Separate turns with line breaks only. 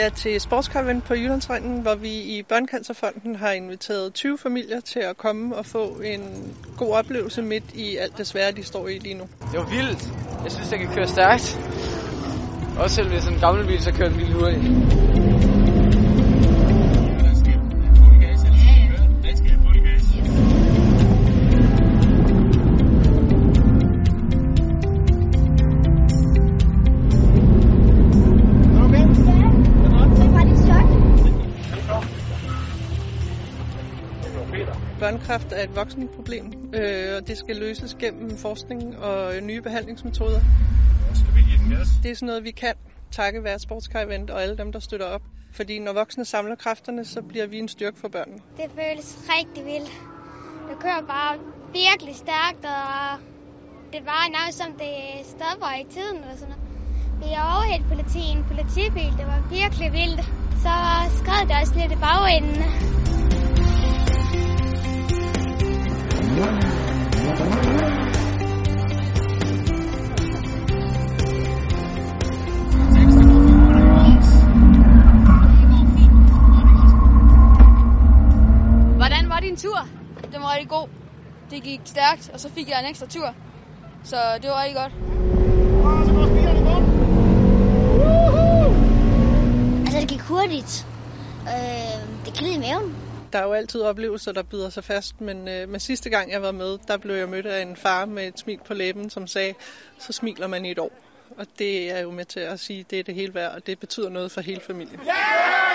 Er til sportskarven på Jyllandsringen, hvor vi i Børnecancerfonden har inviteret 20 familier til at komme og få en god oplevelse midt i alt det svære, de står i lige nu.
Det var vildt. Jeg synes, jeg kan køre stærkt. Også selv hvis en gammel bil, så kører den vildt hurtigt.
Børnekræft er et voksent problem, øh, og det skal løses gennem forskning og nye behandlingsmetoder. Det er sådan noget, vi kan takke være sportskar og alle dem, der støtter op. Fordi når voksne samler kræfterne, så bliver vi en styrke for børnene.
Det føles rigtig vildt. Det kører bare virkelig stærkt, og det var nærmest som det stopper i tiden. Og sådan noget. Vi er overhældt politi i en politibil. Det var virkelig vildt. Så skred det også lidt i bagenden.
Var din tur? Den var rigtig god. Det gik stærkt, og så fik jeg en ekstra tur. Så det var rigtig godt.
Altså, det gik hurtigt. Øh, det kiggede i maven.
Der er jo altid oplevelser, der bider sig fast, men, øh, men sidste gang jeg var med, der blev jeg mødt af en far med et smil på læben, som sagde, så smiler man i et år. Og det er jo med til at sige, det er det hele værd, og det betyder noget for hele familien.
Yeah!